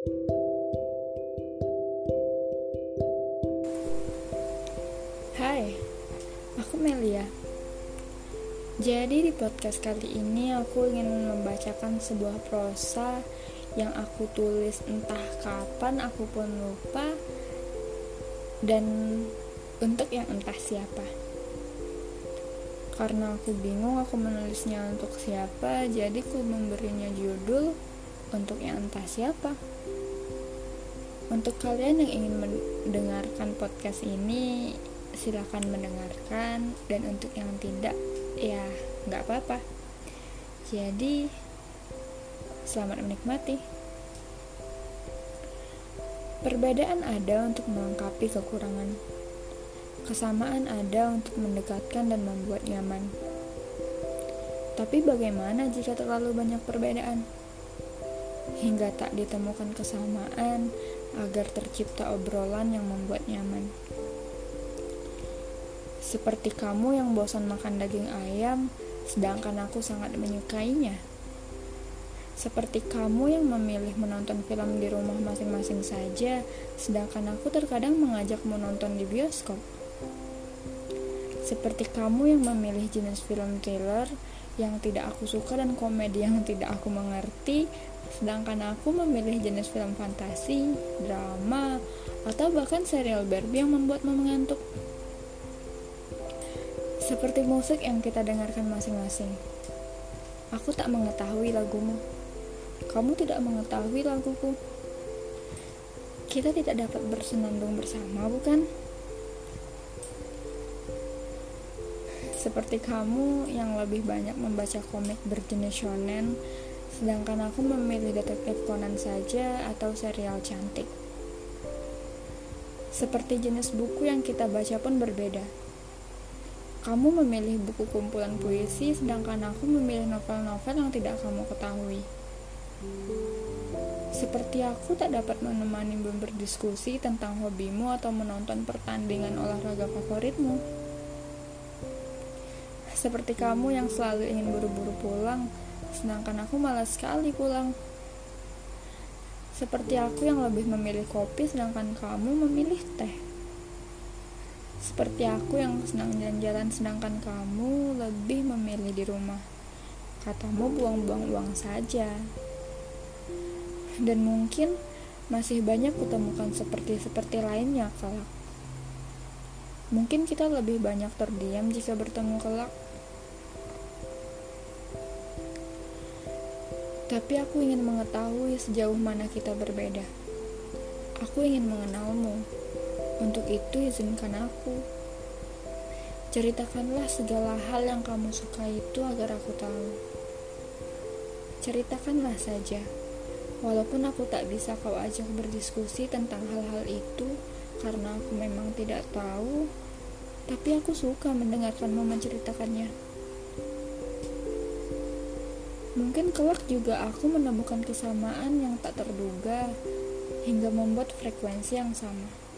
Hai, aku Melia. Jadi di podcast kali ini aku ingin membacakan sebuah prosa yang aku tulis entah kapan aku pun lupa dan untuk yang entah siapa. Karena aku bingung aku menulisnya untuk siapa, jadi aku memberinya judul untuk yang entah siapa. Untuk kalian yang ingin mendengarkan podcast ini, silakan mendengarkan. Dan untuk yang tidak ya nggak apa-apa. Jadi selamat menikmati. Perbedaan ada untuk melengkapi kekurangan. Kesamaan ada untuk mendekatkan dan membuat nyaman. Tapi bagaimana jika terlalu banyak perbedaan hingga tak ditemukan kesamaan agar tercipta obrolan yang membuat nyaman. Seperti kamu yang bosan makan daging ayam, sedangkan aku sangat menyukainya. Seperti kamu yang memilih menonton film di rumah masing-masing saja, sedangkan aku terkadang mengajak menonton di bioskop. Seperti kamu yang memilih jenis film thriller yang tidak aku suka dan komedi yang tidak aku mengerti, sedangkan aku memilih jenis film fantasi, drama, atau bahkan serial Barbie yang membuatmu mengantuk seperti musik yang kita dengarkan masing-masing. Aku tak mengetahui lagumu. Kamu tidak mengetahui laguku. Kita tidak dapat bersenandung bersama, bukan? Seperti kamu yang lebih banyak membaca komik berjenis shonen, sedangkan aku memilih detektif Conan saja atau serial cantik. Seperti jenis buku yang kita baca pun berbeda kamu memilih buku kumpulan puisi, sedangkan aku memilih novel-novel yang tidak kamu ketahui. Seperti aku tak dapat menemani berdiskusi tentang hobimu atau menonton pertandingan olahraga favoritmu. Seperti kamu yang selalu ingin buru-buru pulang, sedangkan aku malas sekali pulang. Seperti aku yang lebih memilih kopi, sedangkan kamu memilih teh. Seperti aku yang senang jalan-jalan sedangkan kamu lebih memilih di rumah. Katamu buang-buang uang saja. Dan mungkin masih banyak kutemukan seperti-seperti lainnya kelak. Mungkin kita lebih banyak terdiam jika bertemu kelak. Tapi aku ingin mengetahui sejauh mana kita berbeda. Aku ingin mengenalmu. Untuk itu izinkan aku. Ceritakanlah segala hal yang kamu suka itu agar aku tahu. Ceritakanlah saja. Walaupun aku tak bisa kau ajak berdiskusi tentang hal-hal itu karena aku memang tidak tahu, tapi aku suka mendengarkanmu menceritakannya. Mungkin kelak juga aku menemukan kesamaan yang tak terduga hingga membuat frekuensi yang sama.